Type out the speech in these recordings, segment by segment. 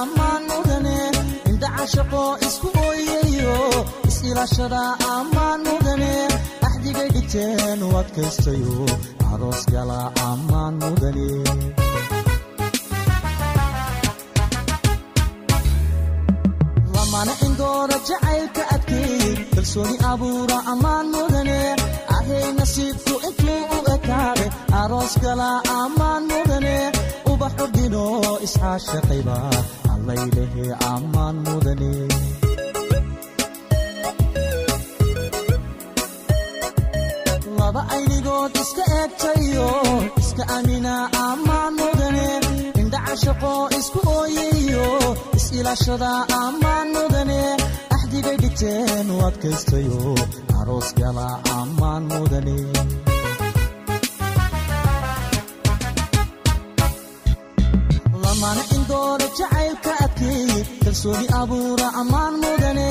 ammaan mudane indhaca shaqo isku ooyayo is-ilaashada ammaan mudane axdigay dhigteen u adkaystayo aroos gala ammaan mudane lamana indoora jacaylka adkeey kalsooni abuura ammaan mudane ahay nasiibku intuu u ekaade aroos gala ammaan mudane ubax ordino isxaashaqayba allaylehe ammaan mudane. Laba aynigood iska eegtayo iska amina ammaan mudane. Indhaca shaqo isku ooyayo is-ilaashada ammaan mudane. Axdigay dhigteen u adkaystayo aroos gala ammaan mudane kalsooni abuura ammaan mudane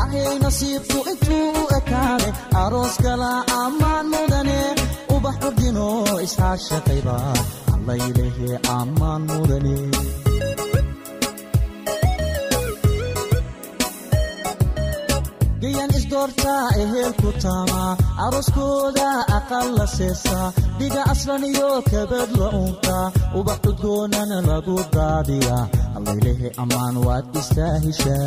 ahay nasiibku intuu u ekaade aroos gala ammaan mudane ubax ordino isxaashaqayba allaylehe ammaan mudane. Gayan isdoortaa ehelku taamaa arooskooda aqal la seesaa dhiga aslan iyo kabad la uuntaa ubax cudgoonana lagu daadiyaa allaylehe ammaan waad istaa heshaa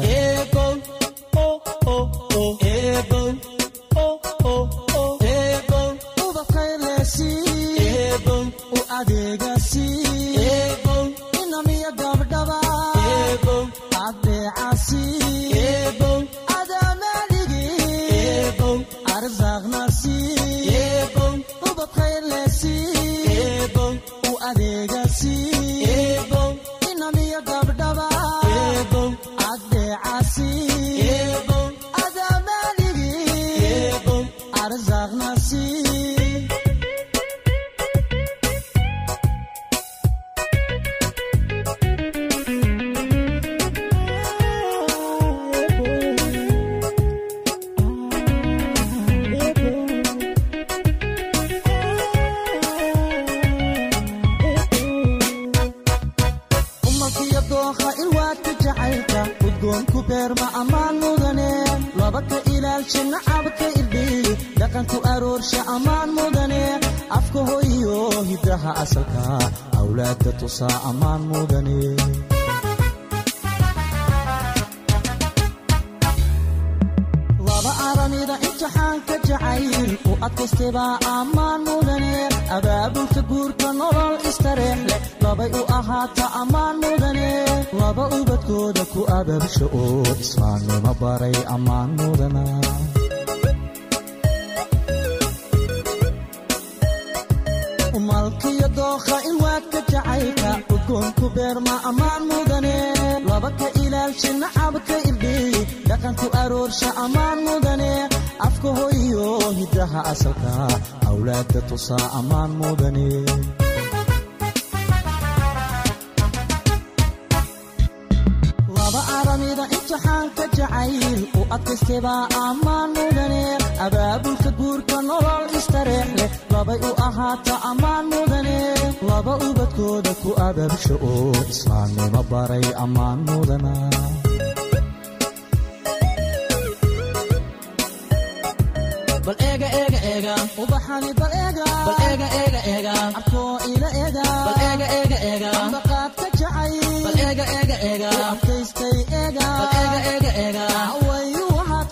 asalka awlaadda tusaa ammaan mudane laba aramida imtixaanka jacayl u adkaystebaa ammaan mudane abaabulka guurka nolol istareex leh labay u ahaata ammaan mudane laba ubadkooda ku abaabsha oo islaamnimo baray ammaan mudana umalkiyo dookha ilwaadka jacaylka udgoonku beerma ammaan mudane. Laba ka ilaalsha nacabka irdhiy dhaqanku aroorsha ammaan mudane. Afka hoyo hiddaha asalka awlaadda tusaa ammaan mudane. Laba aramida imtixaanka jacayl u adkaystebaa ammaan mudane abaabulka guurka nolol istareex leh labay u ahaata ammaan mudane. Laba ubadkooda ku abaabsha oo islaamnimo baray ammaan mudana. Ubaxani abkoo ila eega. Bal eega eega eega. Ambaqaadka jacay bal eega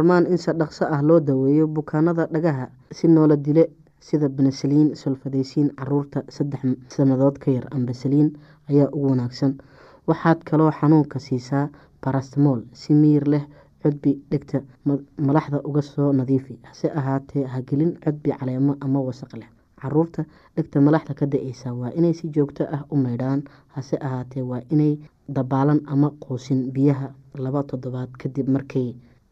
maarmaan in si dhaqso ah loo daweeyo bukaanada dhagaha si noola dile sida benesaliin solfadeysiin carruurta saddex sannadood ka yar ambasaliin ayaa ugu wanaagsan. Waxaad kaloo xanuunka siisaa barastamol si miyir leh cudbi dhegta malaxda uga soo nadiifi. Hase ahaatee hagelin cudbi caleemo ama wasaq leh. Caruurta dhegta malaxda ka da'eysa waa inay si joogto ah u meydhaan hase ahaatee waa inay dabaalan ama quusin biyaha laba toddobaad kadib markay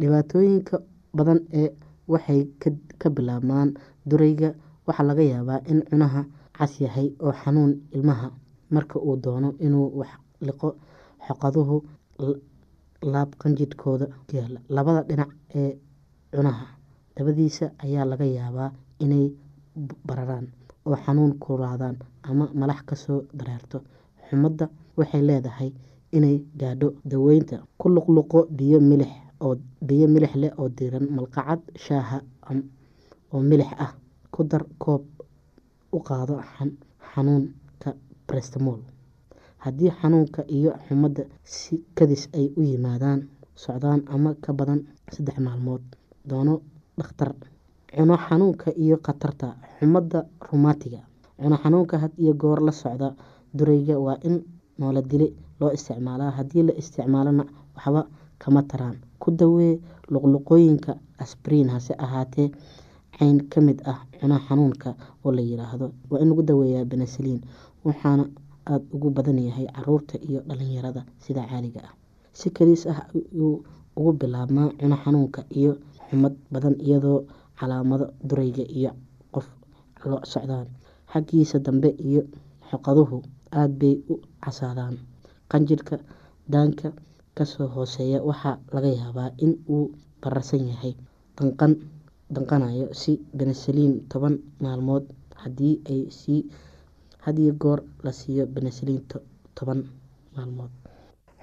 dhibaatooyinka badan ee waxay ka bilaabmaan durayga waxaa laga yaabaa in cunaha cas yahay oo xanuun ilmaha marka uu doono inuu wax liqo xoqaduhu laab qanjidhkooda yaalla labada dhinac ee cunaha dabadiisa ayaa laga yaabaa inay bararaan oo xanuun kulaadaan ama malax ka soo dareerto xumadda waxay leedahay inay gaadho daweynta ku luqluqo biyo milix oo biyo milix leh oo diiran malqacad shaaha oo milix ah ku dar koob u qaado xanuunka brestmol haddii xanuunka iyo xumadda si kadis ay u yimaadaan socdaan ama ka badan saddex maalmood doono dhakhtar. Cuno xanuunka iyo khatarta xumadda rumaatiga cuno xanuunka had iyo goor la socda durayga waa in noola dile loo isticmaalaa. Haddii la isticmaalona waxba kama taraan. Ku dawee luqluqooyinka asbriin hase ahaatee cayn ka mid ah cuno xanuunka oo la yiraahdo. Waa in lagu daweeyaa benesaliin waxaana aada ugu badan yahay carruurta iyo dhalinyarada sida caadiga ah. Si kaliis ah ayuu ugu bilaabmaa cuno xanuunka iyo xumad badan iyadoo calaamado durayga iyo qof lo socdaan. Xaggiisa dambe iyo xoqaduhu aada bay u casaadaan. Qanjirhka daanka ka soo hooseeya waxaa laga yaabaa in uu bararsan yahay. Danqan danqanayo si benesaliin toban maalmood sii hadiyo goor la siiyo benesaliin toban maalmood.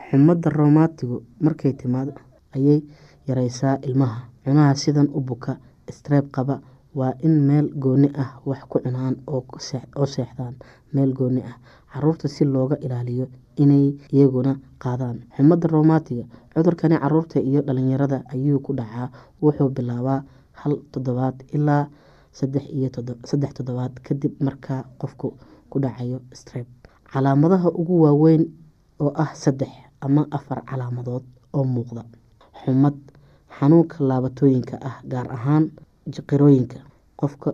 Xumada romaatigu markay timaado ayay yareysaa ilmaha. Cunaha sidan u buka streeb qaba waa in meel gooni ah wax ku cunaan oo seexdaan meel gooni ah. Caruurta si looga ilaaliyo inay iyaguna qaadaan. Xumada romaatiga cudurkani carruurta iyo dhalinyarada ayuu ku dhacaa. Wuxuu bilaabaa hal toddobaad ilaa saddex toddobaad kadib markaa qofku ku dhacayo streb calaamadaha ugu waaweyn oo ah saddex ama afar calaamadood oo muuqda. Xumad xanuunka laabatooyinka ah gaar ahaan jiqirooyinka. Qofka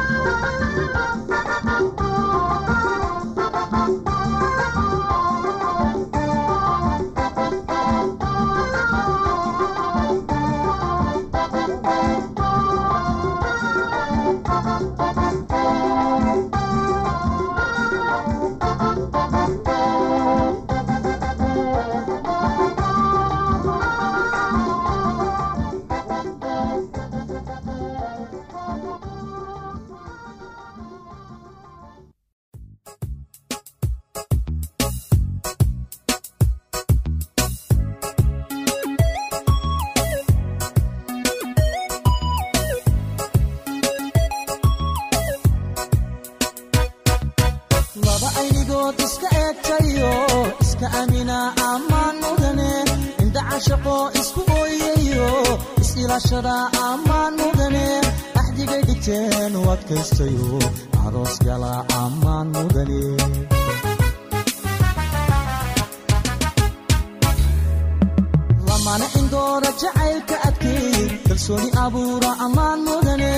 abuura ammaan mudane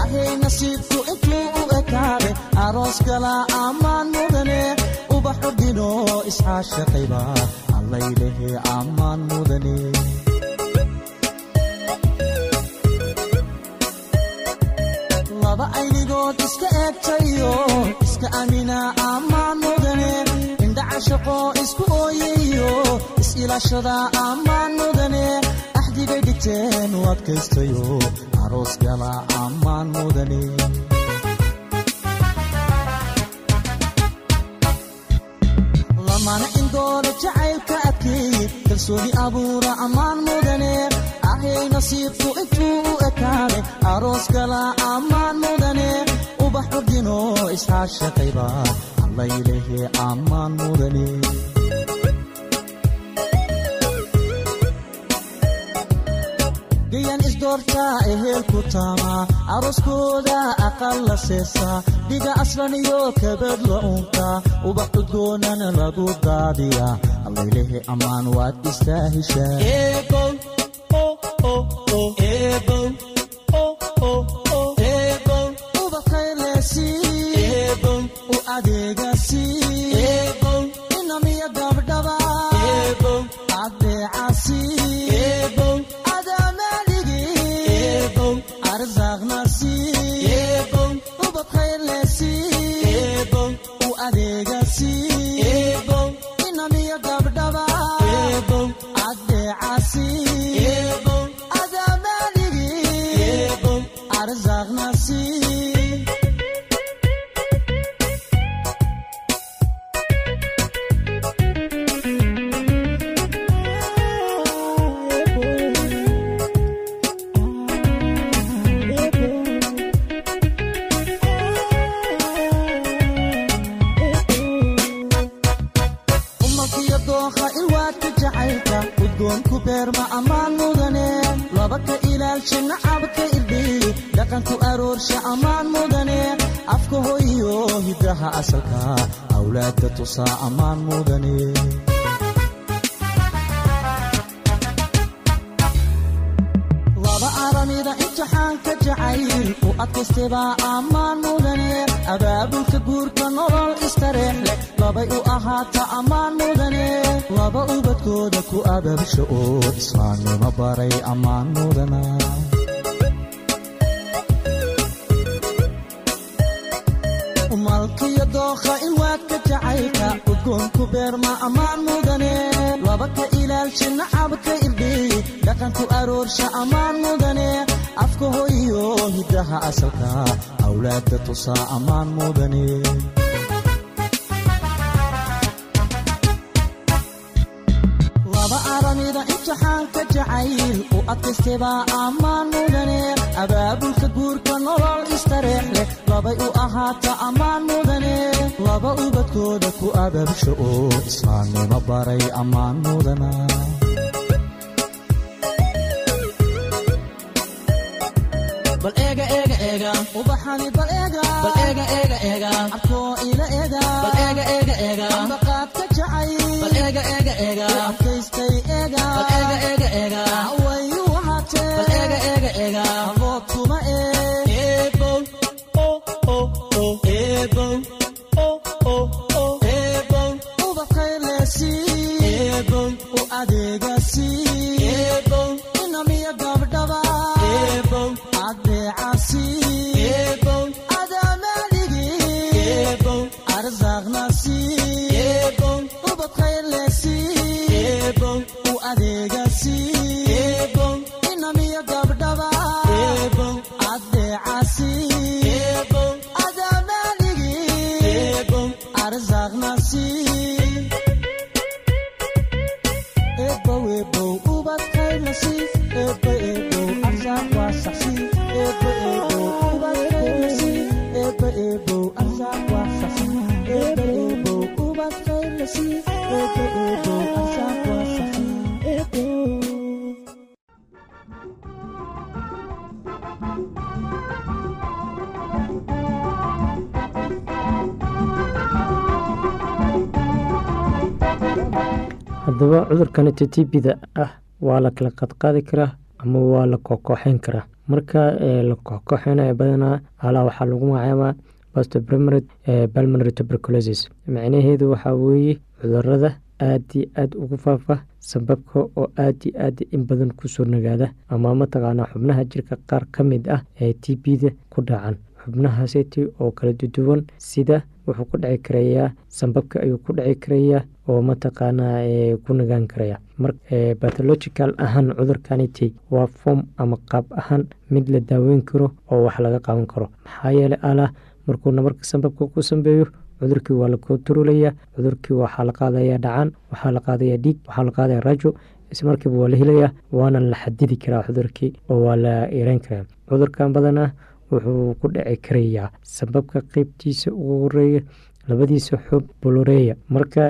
ahay nasiibku intuu u ekaade aroos gala ammaan mudane ubaxu dhino iscaashaqayba allaylehe ammaan mudane laba aynigood iska eegtayo iska amina ammaan mudane indha cashaqo isku ooyayo is-ilaashada ammaan mudane axdigay dhigteen u adkaystayo aroos gala ammaan mudane lamana indoora jacaylka adkeey kalsooni abuura ammaan mudane ahay nasiibku intuu u ekaade aroos gala ammaan mudane ubax ordino iscaashaqayba allaylehe ammaan mudane gayan isdoortaa ehelku taama arooskooda aqal la seesaa dhiga aslan iyo kabad la unka ubax udgoonana lagu daadiya allaylehe ammaan waad istaahishaa u tusaa ammaan mudane laba aramida imtixaanka jacayl u ahaata ammaan mudane laba ubadkooda umalkiyo dookha ilwaadka jacaylka udgoonku beerma ammaan mudane. Laba ka ilaalsha nacabka irdhiy dhaqanku aroorsha ammaan mudane. Afka hoyo hidaha asalka awlaadda tusaa ammaan mudane. Laba aramida imtixaanka jacayl u adkaystebaa ammaan mudane abaabulka guurka nolol istareex leh. Labay u ahaata ammaan mudane laba ubadkooda ku ababsha oo islaamnimo baray ammaan mudana bal eega eega eega. Eega ubaxani bal eega. Bal eega eega eega. Abkoo ila eega. Bal eega eega eega. Ambaqaad ka jacay bal eega eega eega. Adkaystay eega haddaba cudurkan ttbda ah waa la kala qadqaadi karaa ama waa la kooxkooxeyn karaa. Marka la kooxkooxeynayo badanaa alaa waxaa lagu magacaabaa postprimary balmonary tuberculosis. Macnaheedu waxaa weeye cudurrada aad iyo aad ugu faafa sababka oo aad iyo aad in badan ku soo nagaada ama mataqaanaa xubnaha jirka qaar ka mid ah ee t b da ku dhacan xubnahaaseti oo kala duduwan sida wuxuu ku dhici karayaa sambabka ayuu ku dhici karayaa oo mataqaanaa ku nagaan karaya bathological ahaan cudurkaniti waa form ama qaab ahaan mid la daaweyn karo oo wax laga qaban karo. Maxaa yeeley alah markuuna marka sambabka ku sambeeyo cudurkii waa la kontarolaya cudurkii waxaa la qaadaya dhacan waxaa la qaadaya dhiig waxaa la qaadaya rajo ismarkiiba waa la helaya waana la xadidi karaa cudurkii oo waa la yareyn karaa. Cudurkan badanaa wuxuu ku dhici karayaa sababka qeybtiisa ugu horreeya labadiisa xub boloreya marka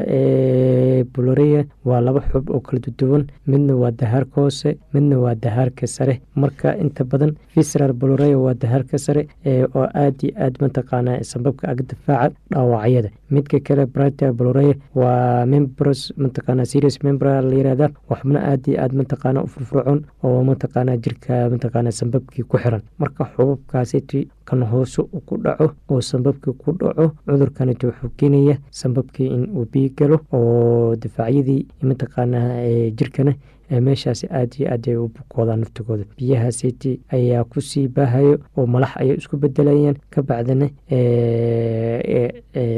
boloreya waa laba xub oo kala duduwan midna waa dahaarka hoose midna waa dahaarka sare. Marka inta badan visral boloreya waa dahaarka sare oo aad iyo aad mataqaanaa sababka ag difaaca dhaawacyada. Midka kale brita boloreya waa membros mataqaana serious membra la yirahda waa xubno aad iyo aad mataqaana u furfurcoon oo mataqaana jirka mataqaana sababkii ku xiran. Marka xubabkaasiti kan hoose ku dhaco oo sababkii ku dhaco cudurkan wuxuu keenaya sababkii in uu biig galo oo difaacyadii mataqaanaa jirkana meeshaasi aad iyo aad u bukoodaan naftigooda. Biyahaaseti ayaa ku sii baahayo oo malax ayay isku bedelayaan ka bacdana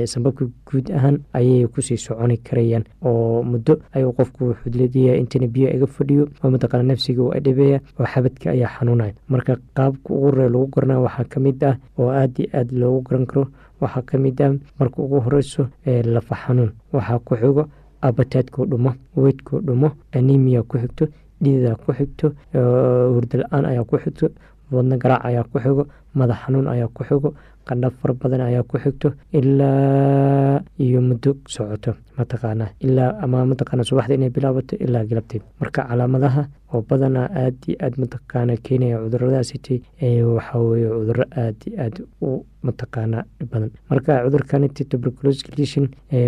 sababka guud ahaan ayay ku sii soconi karayaan oo muddo ayuu qofku wuxuu leedayaa intana biyo iga fadhiyo oo mataqaana nafsiga u adhibeya oo xabadka ayaa xanuunaya. Marka qaabka ugu horey lagu garana waxaa ka mid ah oo aad iyo aad loogu garan karo waxaa ka mid ah marka ugu horeyso lafa xanuun. Waxaa ku xigo abataadkoo dhumo weydkoo dhumo anemia ku xigto dhiidaa ku xigto hurda la'aan ayaa ku xigto wadno garaac ayaa ku xigo madax xanuun ayaa ku xigo qandha fara badan ayaa ku xigto ilaa iyo muddo socoto mataqaana ilaa ama mataqaana subaxda inay bilaabato ilaa galabteed marka calaamadaha oo badanaa aad iyo aad mataqaana keenaya cuduradaasiti waxaa weye cuduro aad iyo aad u mataqaana badan. Marka cudurkaniti tuberculosis lesion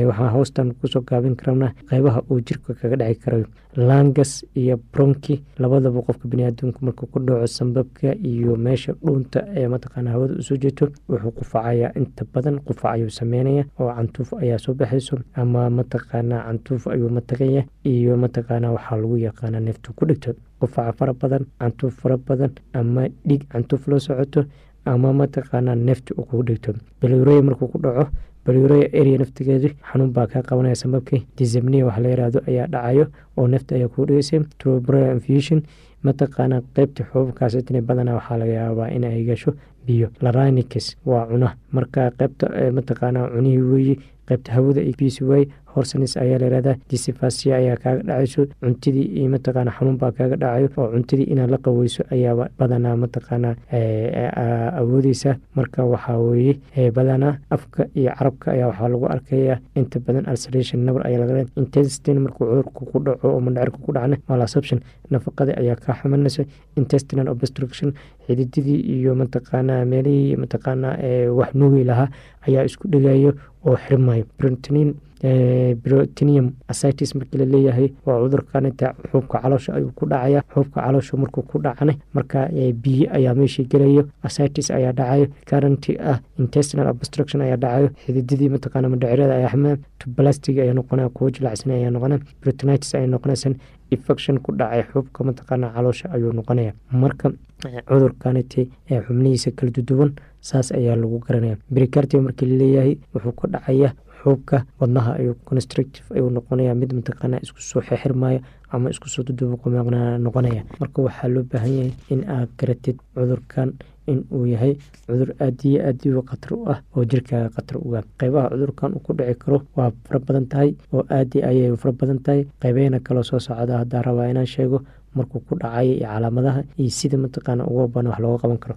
waxaa hoostan ku soo gaabin karana qeybaha uu jirka kaga dhici karayo langas iyo bronki labadaba qofka baniaadamku markuu ku dhaco sambabka iyo meesha dhuunta ee mataqaana hawada u soo jeeto wuxuu qufacaya inta badan qufac ayuu sameynaya oo cantuuf ayaa soo baxayso ama mataqaana cantuuf ayuu matagaya iyo mataqaana waxaa lagu yaqaana neeftu ku dhigto. Qufaca fara badan cantuuf fara badan ama dhiig cantuuf loo socoto ama mataqaana neefta uu kugu dhigto. Balurey markuu ku dhaco balurey area naftigeedu xanuun baa kaa qabanaya sababkii disabnia wax la yiraahdo ayaa dhacayo oo neefta ayaa kugu dhigaysa trobra infusion mataqaana qeybta xubabkaasitna badanaa waxaa laga yaabaa in ay gasho biyo. Laranics waa cuna. Marka qeybta mataqaana cunihii weeye qeybta hawada biisi waaye horsenis ayaa layihahdaa disfasia ayaa kaaga dhacayso cuntidii iyo mataqaana xanuun baa kaaga dhacayo oo cuntidii inaad la qaweyso ayaaba badanaa mataqaanaa awoodeysa. Marka waxaa weeye badanaa afka iyo carabka ayaa waxaa lagu arkaya inta badan ulceration nabar ayaa laga intestin markuu cudurku ku dhaco oo mandhacirka ku dhacna malasoption nafaqadii ayaa kaa xumanaysa intestinal obstruction xidididii iyo mataqaanaa meelihii mataqaanaa wax nuugi lahaa ayaa isku dhegayo oo xirmayo brontinin brotinium asitis markii la leeyahay waa cudurkanita xuubka caloosha ayuu ku dhacaya xuubka caloosha markuu ku dhacana marka biyo ayaa meeshii gelayo asitis ayaa dhacayo karanti ah intestinal obstruction ayaa dhacayo xidididii mataqaana madhacirada ayaa xamaa tublastig ayaa noqonaya kuwo jilacsan ayaa noqonaya brotinitis ayaa noqonaysan infection ku dhacay xuubka mataqaana caloosha ayuu noqonaya. Marka cudurkaniti ee xubnihiisa kala duduwan saas ayaa lagu garanaya bricartia markii la leeyahay wuxuu ka dhacaya xuubka wadnaha ayuu constructive ayuu noqonaya mid mataqaana isku soo ama isku soo noqonaya. Marka waxaa loo baahan yahay in aad garatid cudurkan in uu yahay cudur aad iyo aad iyo khatar u ah oo jirkaaga khatar uga qeybaha cudurkan uu ku dhici karo waa fara badan tahay oo aadi ayay fara badan tahay. Qeybaheyna kaloo soo socda haddaa rabaa inaan sheego markuu ku dhacaya iyo calaamadaha iyo sida mataqaana uga badan wax looga qaban karo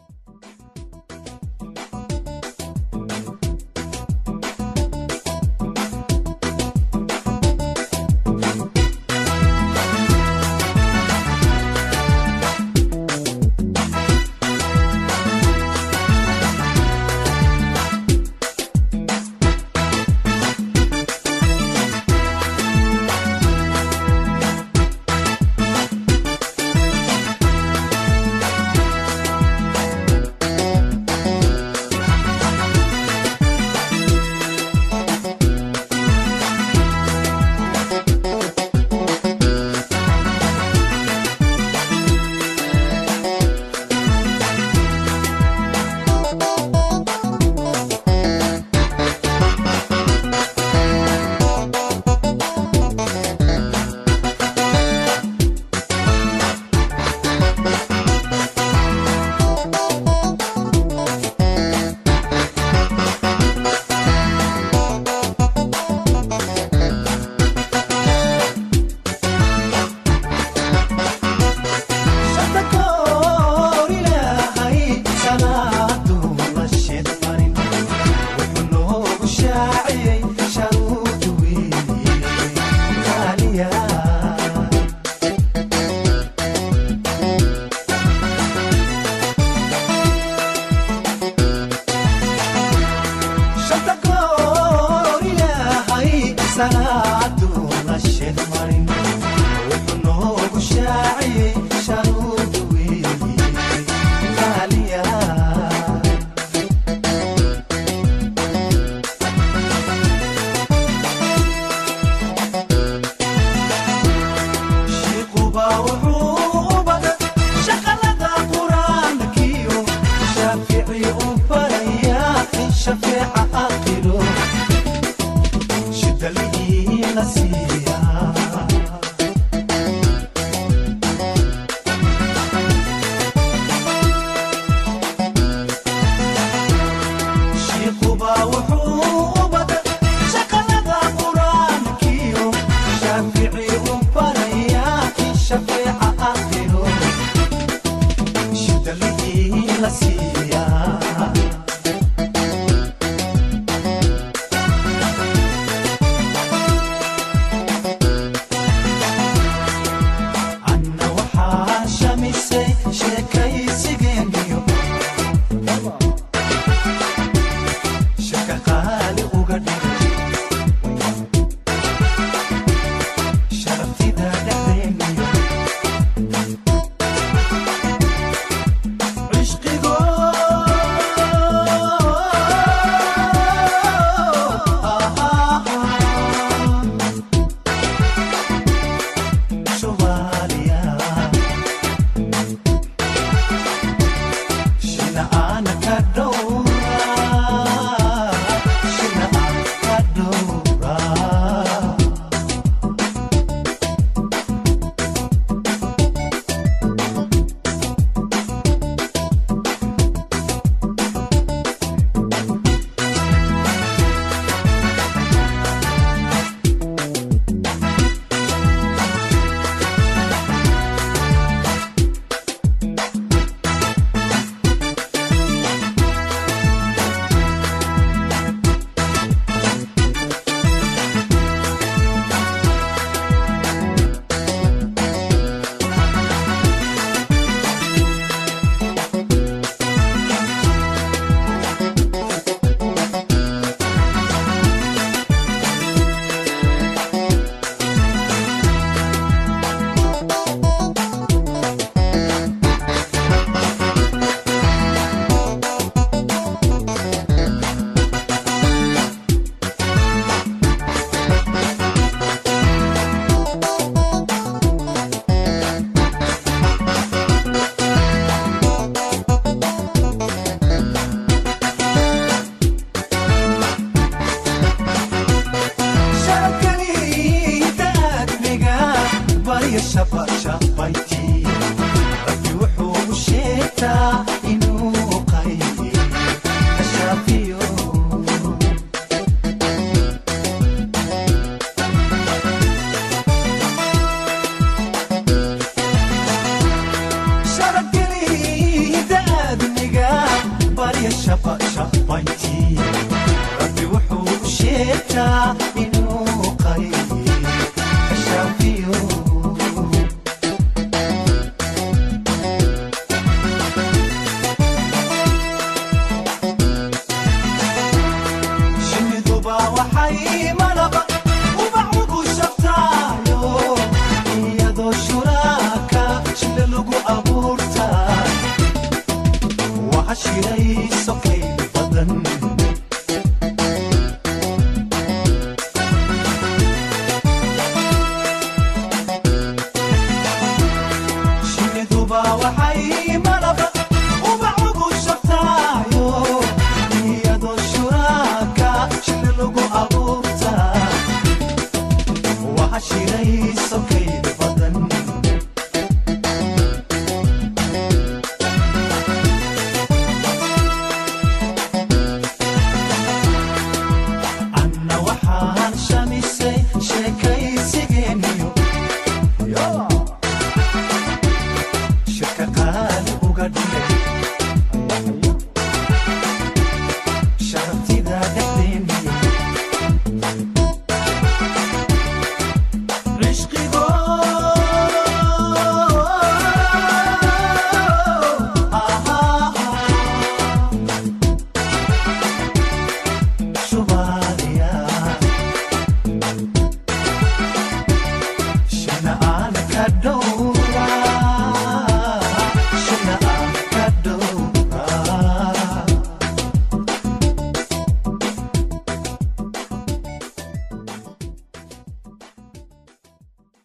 salaad duulasheed marin wuxuu noogu shaaciyey